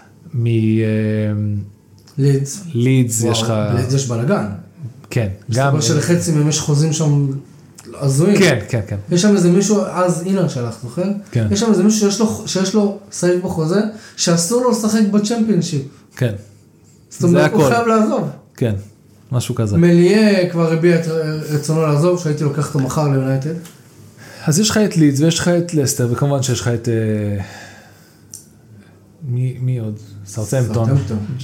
מלידס לידס. יש לך, לידס יש בלאגן. כן, גם, מסתבר שלחצי מהם יש חוזים שם הזויים. כן, כן, כן, יש שם איזה מישהו, אז אינר שלח, זוכר? כן. יש שם איזה מישהו שיש לו, שיש לו סעיף בחוזה, שאסור לו לשחק בצ'מפיונשיפ. כן, זאת אומרת, הוא. חייב לעזוב. כן, משהו כזה. מליה כבר הביע את רצונו לעזוב, שהייתי לוקח אותו מחר ליונייטד. אז יש לך את לידס ויש לך את לסטר, וכמובן שיש לך את... אה, מי מי עוד?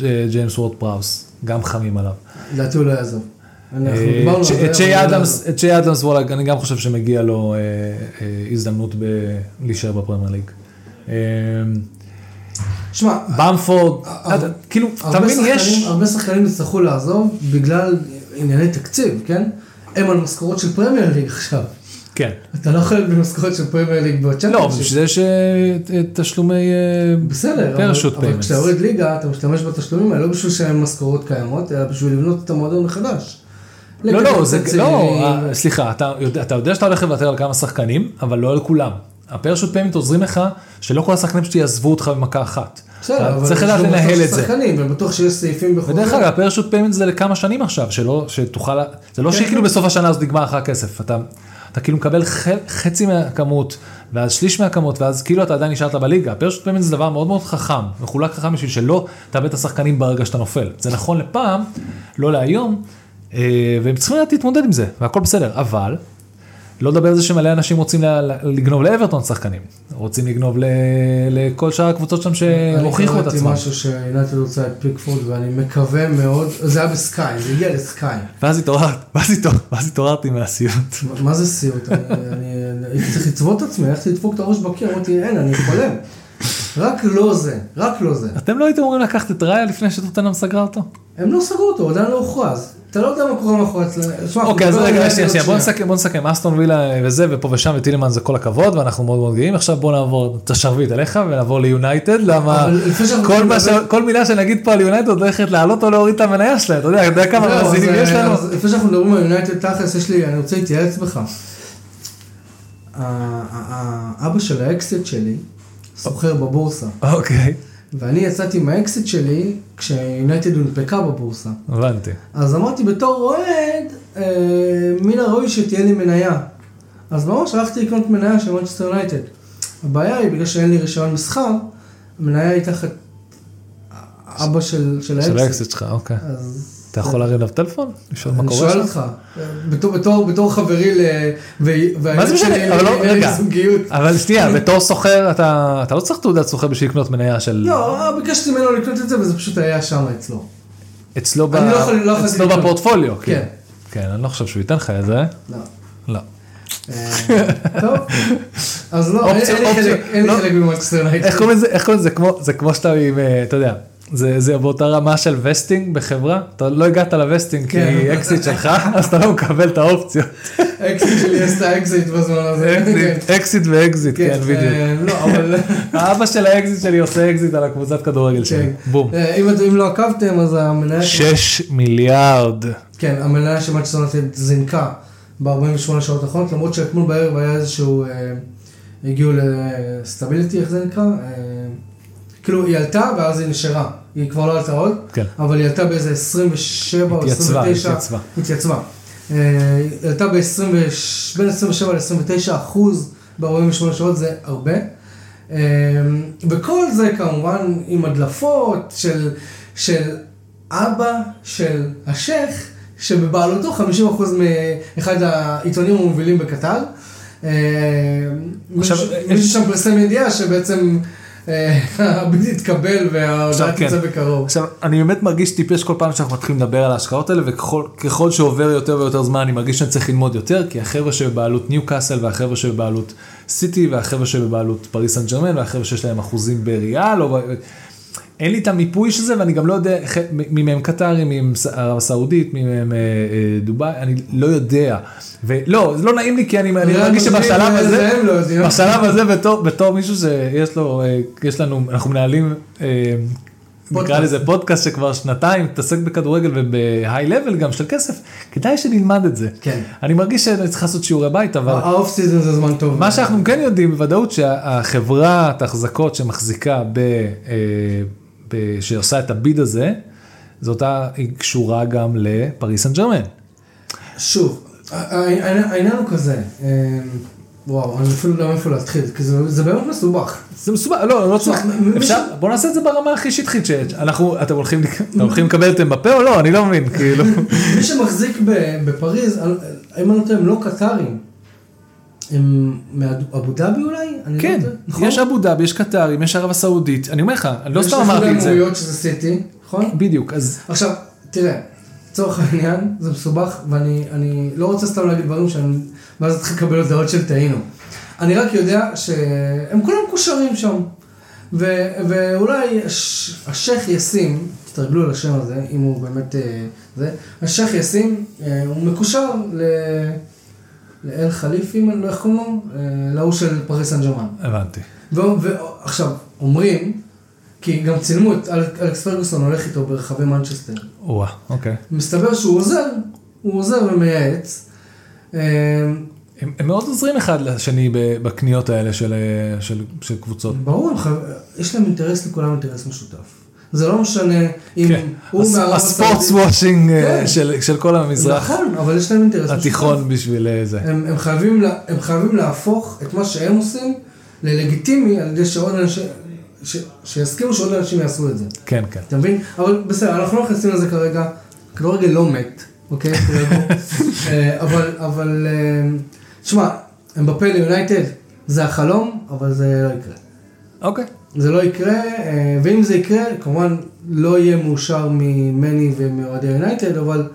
ג'- ג'יימס וורד פראוס, גם חמים עליו. לדעתי הוא לא יעזוב. אה, את צ'יי הוא לא אדמס, וואלה, אני גם חושב שמגיע לו אה, הזדמנות להישאר בפרמייר ליג. אה, שמע, במפורד, אה, אתה- כאילו, אתה מבין, יש... הרבה שחקנים יצטרכו לעזוב בגלל ענייני תקציב, כן? הם על משכורות של פרמייר ליג עכשיו. כן. אתה לא יכול במשכורת של פרמייר ליג לא, בצ'מפיונשיפ. בשביל זה יש אה, אה, תשלומי אה, בסדר, אבל, parachute אבל payments. כשאתה יורד ליגה, אתה משתמש בתשלומים האלה, לא בשביל שהם משכורות קיימות, אלא בשביל לבנות את המועדון מחדש. לא, לא, זה, לא. אה, סליחה, אתה יודע שאתה הולך לוותר על כמה שחקנים, אבל לא על כולם. ה parachute payment עוזרים לך, שלא כל השחקנים פשוט יעזבו אותך במכה אחת. בסדר, אבל צריך לדעת לנהל את זה. שחקנים, ובטוח שיש סעיפים בחוזה. ודרך אגב, ה parachute payment זה לכמה שנים עכשיו, שלא, שתוכל, זה לא כן, שכאילו. בסוף השנה הזאת נגמר לך הכסף, אתה, אתה כאילו מקבל ח, חצי מהכמות, ואז שליש מהכמות, ואז כאילו אתה עדיין נשארת בליגה. ה parachute payment זה דבר מאוד מאוד חכם, מחולק חכם בשביל שלא תאבד את השחקנים ברגע שאתה נופל. זה נכון לפעם, לא להיום, אה, והם צריכים לדעת להתמודד עם זה, והכל בסדר, אבל, לא לדבר על זה שמלא אנשים רוצים לגנוב לאברטון שחקנים, רוצים לגנוב לכל שאר הקבוצות שם שהם הוכיחו את אני עצמם. קראתי משהו שיונייטד רוצה את פיקפורד, ואני מקווה מאוד, זה היה בסקאי, זה הגיע לסקאי. ואז התעוררת, ואז התעור- ואז התעוררתי מהסיוט. מה- זה סיוט? אני- אני הייתי צריך לצבוט את עצמי, הלכתי לדפוק את הראש בקיר, אמרתי, אין, אני חולם. רק לא זה, רק לא זה. אתם לא הייתם אמורים לקחת את ראיה לפני שטוטנאם סגרה אותו? הם לא סגרו אותו, עדיין לא הוכרז. אתה לא יודע מה קורה מאחורי. שמע, אוקיי, אז רגע, שנייה, שנייה, בוא. נסכם, אסטון וילה וזה, ופה ושם, וטילמן זה כל הכבוד, ואנחנו מאוד מאוד גאים, עכשיו בוא נעבור את השרביט אליך, ונעבור ליונייטד, למה כל מילה שנגיד פה על יונייטד הולכת לעלות או להוריד את המניה שלהם, אתה יודע, אתה יודע כמה מאזינים יש אה, לנו? לפני שאנחנו מדברים על יונייטד תכלס, יש לי, אני רוצה להתייעץ בך. ה- ה- ה- אבא של האקסית שלי סוחר בבורסה, אוקיי, ואני יצאתי עם האקסית שלי כשיונייטד הונפקה בבורסה. הבנתי. אז אמרתי בתור אוהד, אה, מן הראוי שתהיה לי מניה. אז ממש הלכתי לקנות מניה של מנצ'סטר יונייטד. הבעיה היא, בגלל שאין לי רישיון מסחר, המניה היא תחת אבא של, של של האקסיט. האקסיט שלך, אוקיי. אז... אתה יכול להרים אליו טלפון? לשאול מה אני קורה שואל שם? אותך, בתור, בתור, בתור חברי ל... מה זה משנה? אבל לא, רגע. אבל שנייה, בתור סוחר, אתה לא צריך תעודת סוחר בשביל לקנות מניה של... לא, ביקשתי ממנו לקנות את זה וזה פשוט היה שם אצלו. אצלו ב- אני לא לא. בפורטפוליו, כן. כן. כן, אני לא חושב שהוא ייתן לך את זה. לא. לא. אה, טוב, אז לא, אין לי חלק- לא. במנצ'סטר יונייטד. איך קוראים לזה, זה כמו שאתה עם, אה, אתה יודע, זה, זה באותה רמה של vesting בחברה, אתה לא הגעת ל vesting כי כן. אקזיט שלך, אז אתה לא מקבל את האופציות. האקסית שלי עשתה אקזיט בזמן הזה. אקזיט, אקזיט ואקזיט, כן, בדיוק. אה, לא, אבל... האבא של האקסית שלי עושה אקזיט על הקבוצת כדורגל שלי, כן. בום. אה, אם אם לא עקבתם, אז המניה... 6 מיליארד. כן, המניה של יונייטד זינקה ב-48 שעות האחרונות, למרות שאתמול בערב היה איזשהו... אה, הגיעו לסטביליטי, איך זה נקרא? כאילו, היא עלתה ואז היא נשארה. היא כבר לא עלתה עוד, כן. אבל היא עלתה באיזה 27 או התייצבה, 29. התייצבה. התייצבה. אה, היא עלתה ב-20, בין 27 ל-29 אחוז ב-48 שעות, זה הרבה. אה, וכל זה כמובן עם הדלפות של, של אבא של השייח, שבבעלותו 50 אחוז מאחד העיתונים המובילים בקטר. אה, עכשיו, מישהו יש- מישהו שם פרסם ידיעה שבעצם אה, הבלתי תתקבל וההודעה כן. תצא בקרוב. עכשיו, אני באמת מרגיש טיפש כל פעם שאנחנו מתחילים לדבר על ההשקעות האלה, וככל שעובר יותר ויותר זמן, אני מרגיש שאני צריך ללמוד יותר, כי החבר'ה שבבעלות ניו קאסל, והחבר'ה שבבעלות סיטי, והחבר'ה שבבעלות פריס סן ג'רמן, והחבר'ה שיש להם אחוזים בריאל, או... אין לי את המיפוי של זה, ואני גם לא יודע מי מהם קטרי, מי מהם ערב הסעודית, מי מהם אה, אה, דובאי, אני לא יודע. ולא, זה לא נעים לי, כי אני מרגיש שבשלב זה הזה, לא. בשלב הזה בתור, מישהו שיש לו, אה, יש לנו, אנחנו מנהלים, אה, נקרא. לזה פודקאסט שכבר שנתיים מתעסק בכדורגל ובהיי לבל גם של כסף, כדאי שנלמד את זה. כן. אני מרגיש שאני צריך לעשות שיעורי בית, אבל האוף סיזון זה זמן טוב. מה שאנחנו כן יודעים בוודאות שהחברת ההחזקות שמחזיקה ב... שעושה את הביד הזה, זו אותה, היא קשורה גם לפריס סן ג'רמן. שוב, העניין הוא כזה, אה, וואו, אני אפילו לא יודע מאיפה להתחיל, כי זה זה באמת מסובך. זה מסובך, לא, לא צריך, אפשר, בוא נעשה את זה ברמה הכי שטחית שיש. אנחנו, אתם הולכים, אתם הולכים לקבל את אמבפה או לא? אני לא מבין, כאילו. מי שמחזיק בפריז, אם אני לא טועה, הם לא קטרים. הם מאבו דאבי אולי? לא כן, נכון? יש אבו דאבי, יש קטרים, יש ערב הסעודית, אני אומר לך, אני לא יש סתם לך אמרתי את זה. האמירויות שזה סיטי, נכון? בדיוק, אז עכשיו, תראה, לצורך העניין, זה מסובך, ואני אני לא רוצה סתם להגיד דברים שאני, ואז אתחיל לקבל הודעות של טעינו. אני רק יודע שהם כולם מקושרים שם, ו, ואולי הש, השייח יאסין, תתרגלו לשם הזה, אם הוא באמת אה, זה, השייח יאסין, אה, הוא מקושר ל... לאל חליפי, אם לא איך קוראים לו, אה, להוא של פריס סן ג'רמן. הבנתי. ועכשיו, אומרים, כי גם צילמו את אלכ- אלכס פרגוסון הולך איתו ברחבי מנצ'סטר. וואה, אוקיי. מסתבר שהוא עוזר, הוא עוזר ומייעץ. אה, הם, הם מאוד עוזרים אחד לשני בקניות האלה של, אה, של, של קבוצות. ברור, יש להם אינטרס לכולם אינטרס משותף. זה לא משנה אם כן, הוא הס- מערב ה sports. washing אה, כן. של, של כל המזרח נכון, אבל יש להם אינטרס. התיכון בשביל אה, זה. הם, הם, חייבים, לה- הם חייבים להפוך את מה שהם עושים ללגיטימי על ידי שעוד אנשים, ש, שיסכימו שעוד אנשים יעשו את זה. כן, כן. אתה מבין? אבל בסדר, אנחנו לא נכנסים לזה כרגע. כדורגל לא מת, אוקיי? אה, אבל, אבל, תשמע, אמבפה ליונייטד זה החלום, אבל זה לא יקרה. אוקיי. זה לא יקרה, אה, ואם זה יקרה, כמובן לא יהיה מאושר ממני ומאוהדי יונייטד, אבל...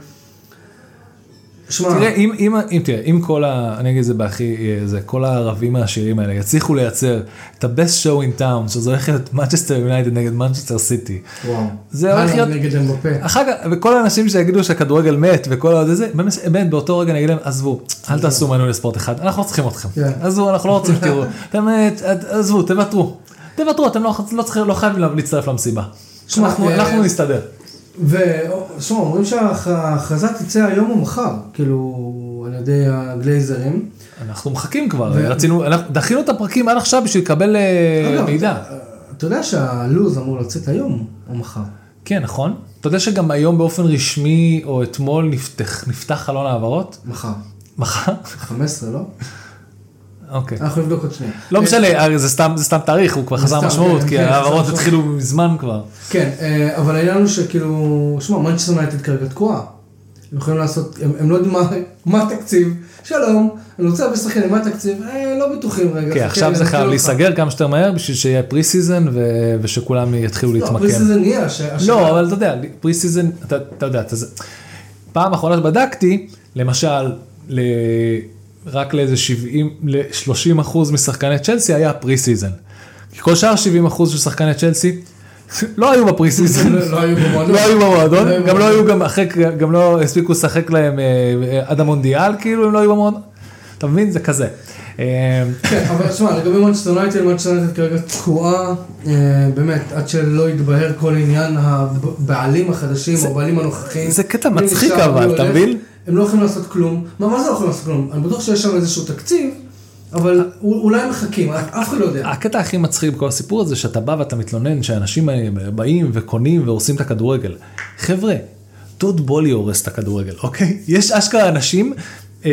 שמע, תראה, אם, אם, אם, תראה, אם כל ה... אני אגיד את זה בהכי... אה, זה, כל הערבים העשירים האלה יצליחו לייצר את ה-best show in town, שזה הולך להיות מנצ'סטר יונייטד נגד מנצ'סטר סיטי. וואו. זה הולך להיות- נגד אמבפה. אחר כך, וכל האנשים שיגידו שהכדורגל מת וכל הזה, זה, באמת, באמת, באותו רגע אני אגיד להם, עזבו, אל תעשו מנוי לספורט אחד, אנחנו לא צריכים אתכם. כן. עזבו, אנחנו לא רוצים שתראו. באמת, עזבו, תוותרו. תוותרו, אתם לא לא צריכים, לא חייבים להצטרף למסיבה. שמע, אנחנו אה, אנחנו נסתדר. ושמע, אומרים שההכרזה תצא היום או מחר, כאילו, על ידי הגלייזרים. אנחנו מחכים כבר, ו- רצינו, אנחנו- דחינו את הפרקים עד עכשיו בשביל לקבל אה, אגב, מידע. אתה- אתה יודע שהלו"ז אמור לצאת היום או מחר. כן, נכון. אתה יודע שגם היום באופן רשמי, או אתמול נפתח נפתח חלון העברות? מחר. מחר? 15, לא? אוקיי. אנחנו נבדוק עוד שנייה. לא משנה, הרי זה סתם זה סתם תאריך, הוא כבר חזר משמעות, כן, כי כן, ההעברות התחילו מזמן כבר. כן, אה, אבל העניין הוא שכאילו, שמע, מנצ'סטר יונייטד כרגע תקועה. הם יכולים לעשות, הם, הם לא יודעים מה, מה התקציב, שלום, אני רוצה להביא שחקנים, מה התקציב, אה, לא בטוחים רגע. כן, עכשיו זה חייב. להיסגר כמה שיותר מהר בשביל שיהיה pre-season ו- ושכולם יתחילו לא, להתמקם. pre-season יהיה, הש- השנה- לא, אבל אתה יודע, pre-season, אתה אתה יודע, אתה פעם אחרונה שבדקתי, למשל, רק לאיזה 70, ל-30 אחוז משחקני צ'לסי היה pre-season. כל שאר 70 אחוז של שחקני צ'לסי לא היו ב pre-season, לא- לא היו במועדון. לא לא גם לא. היו גם אחרי, גם לא הספיקו לשחק להם אה, עד המונדיאל, כאילו הם לא היו במועדון. אתה מבין? זה כזה. אה, כן, אבל תשמע, לגבי מנצ'סטר יונייטד, מנצ'סטר יונייטד כרגע תקועה, אה, באמת, עד שלא יתבהר כל עניין הבעלים החדשים הבעלים הנוכחיים. זה קטע מצחיק אבל, אתה מבין? הם לא יכולים לעשות כלום. מה, מה זה לא יכולים לעשות כלום? אני בטוח שיש שם איזשהו תקציב, אבל אולי הם מחכים, אף אחד לא יודע. הקטע הכי מצחיק בכל הסיפור הזה שאתה בא ואתה מתלונן שאנשים באים וקונים והורסים את הכדורגל. חבר'ה, דוד בולי הורס את הכדורגל, אוקיי? יש אשכרה אנשים אה,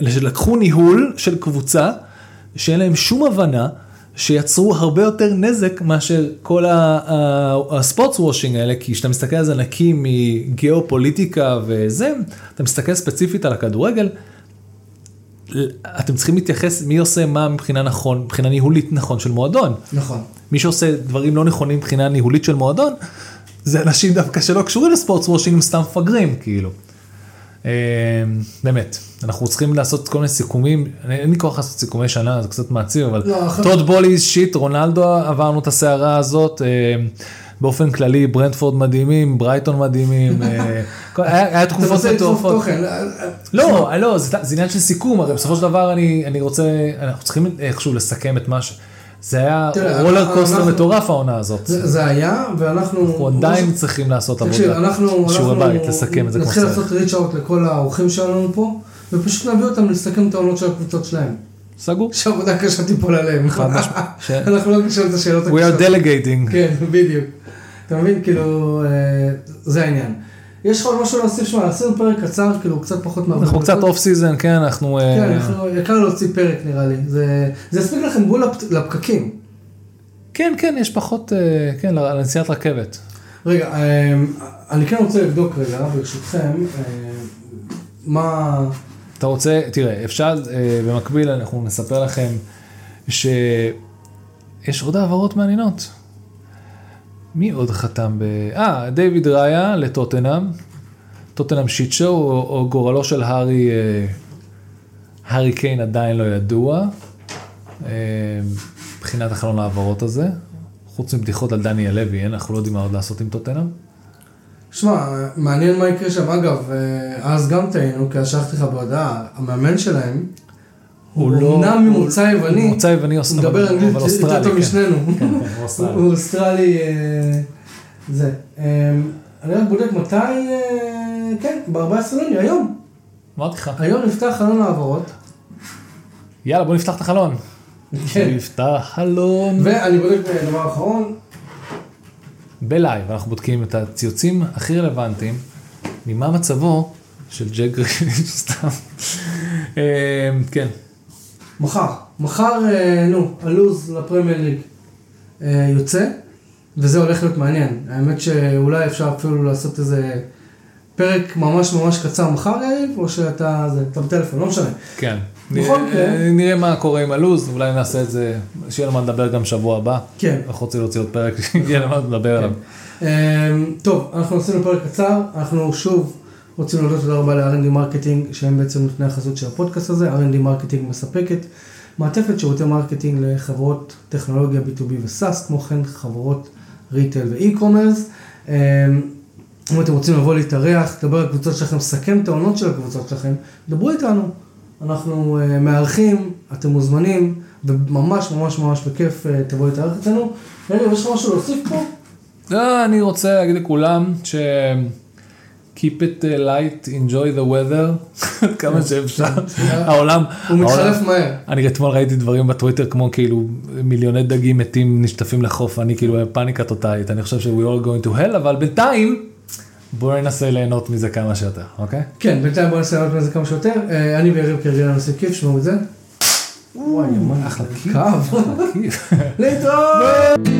אה, שלקחו ניהול של קבוצה שאין להם שום הבנה. שיצרו הרבה יותר נזק מאשר כל הספורטס וושינג האלה, כי כשאתה מסתכל על זה נקי מגיאופוליטיקה וזה, אתה מסתכל ספציפית על הכדורגל, אתם צריכים להתייחס מי עושה מה מבחינה נכון, מבחינה ניהולית נכון של מועדון. נכון. מי שעושה דברים לא נכונים מבחינה ניהולית של מועדון, זה אנשים דווקא שלא קשורים לספורטס וושינג, הם סתם מפגרים, כאילו. אה, באמת, אנחנו צריכים לעשות כל מיני סיכומים, אין לי כוח לעשות סיכומי שנה, זה קצת מעציב, אבל לא, טוד בולי שיט, רונלדו עברנו את הסערה הזאת, אה, באופן כללי ברנדפורד מדהימים, ברייטון מדהימים, אה, היה תקופות מטורפות. אה, אה, לא, לא, זה, עניין של סיכום, הרי בסופו של דבר אני רוצה, אנחנו צריכים איכשהו לסכם את מה ש... זה היה רולר קוסטר מטורף העונה הזאת. זה היה, ואנחנו... אנחנו עדיין צריכים לעשות תקשיב, עבודה, אנחנו, שיעורי בית, לסכם את זה כמו נתחיל שצריך. לעשות ריץ' אאוט לכל האורחים שלנו פה, ופשוט נביא אותם לסכם את העונות של הקבוצות שלהם. סגור? שהעבודה קשה תיפול עליהם. אנחנו לא נשאל את השאלות We are delegating. כן, בדיוק. אתה מבין? כאילו, אה, זה העניין. יש לך עוד משהו להוסיף? שמע, עשינו פרק קצר, כאילו, קצת פחות מהרבה אנחנו קצת. off-season, כן, אנחנו... אה, כן, אנחנו, יקר להוציא פרק נראה לי. זה זה יספיק לכם בול לפ- לפקקים. כן, כן, יש פחות, אה, כן, לנסיעת רכבת. רגע, אה, אני כן רוצה לבדוק רגע, ברשותכם, מה... אתה רוצה, תראה, אפשר, במקביל אנחנו נספר לכם שיש עוד העברות מעניינות. מי עוד חתם ב... אה, דיוויד ראיה לטוטנאם, טוטנאם שיט שואו, או, או גורלו של הארי, אה, הארי קיין עדיין לא ידוע, אה, מבחינת החלון ההעברות הזה. חוץ מבדיחות על דניאל לוי, אין, אנחנו לא יודעים מה עוד לעשות עם טוטנאם. שמע, מעניין מה יקרה שם. אגב, אה, אז גם טעינו, כי שלחתי לך בהודעה, המאמן שלהם, הוא לא- אומנם ממוצא יווני, הוא מוצא יווני, הוא מדבר אנגלית יותר טוב כן. משנינו. כן, כן, הוא אוסטרלי. אה, זה. אה, אני רק בודק מתי, אה, כן, ב-14 ליוני, היום. אמרתי לך. היום נפתח חלון העברות. יאללה, בוא נפתח את החלון. כן. נפתח חלון. ואני בודק אה, דבר אחרון, ב live אנחנו בודקים את הציוצים הכי רלוונטיים, ממה מצבו של ג'ק גריליש סתם. אה, כן, מחר. מחר, אה, נו, הלו"ז לפרמייר ליג אה, יוצא, וזה הולך להיות מעניין. האמת שאולי אפשר אפילו לעשות איזה פרק ממש ממש קצר מחר, יריב, או שאתה זה, אתה בטלפון, לא משנה. כן. בכל מקרה. אה, נראה מה קורה עם הלו"ז, אולי נעשה את זה, שיהיה לנו מה לדבר גם שבוע הבא. כן. אנחנו רוצים להוציא עוד פרק, שיהיה לנו מה לדבר עליו. אמ, טוב, אנחנו עשינו פרק קצר, אנחנו שוב רוצים להודות תודה רבה ל-R&D Marketing, שהם בעצם נותני החסות של הפודקאסט הזה, R&D Marketing מספקת מעטפת שירותי marketing לחברות טכנולוגיה B2B ו-SaaS, כמו כן חברות retail ו e-commerce. אם אתם רוצים לבוא להתארח, לדבר על הקבוצות שלכם, לסכם את העונות של הקבוצות שלכם, דברו איתנו. אנחנו אה, מארחים, אתם מוזמנים, וממש ממש ממש בכיף אה, תבואו להתארח אצלנו. רגע, יש לך משהו להוסיף פה? לא, אני רוצה להגיד לכולם ש... Keep it uh, light, enjoy the weather, כמה שאפשר. העולם, הוא מתחלף מהר. אני אתמול ראיתי דברים בטוויטר כמו כאילו מיליוני דגים מתים נשטפים לחוף, אני כאילו בפאניקה טוטאלית, אני חושב ש- we all going to hell, אבל בינתיים בואו ננסה ליהנות מזה כמה שיותר, אוקיי? כן, בינתיים בוא נעשה לעלות מזה כמה שיותר. אה, אני ויריב כרגע נעשה כיף, שמעו את זה. וואי. כאב. אחלה כיף. להתראות!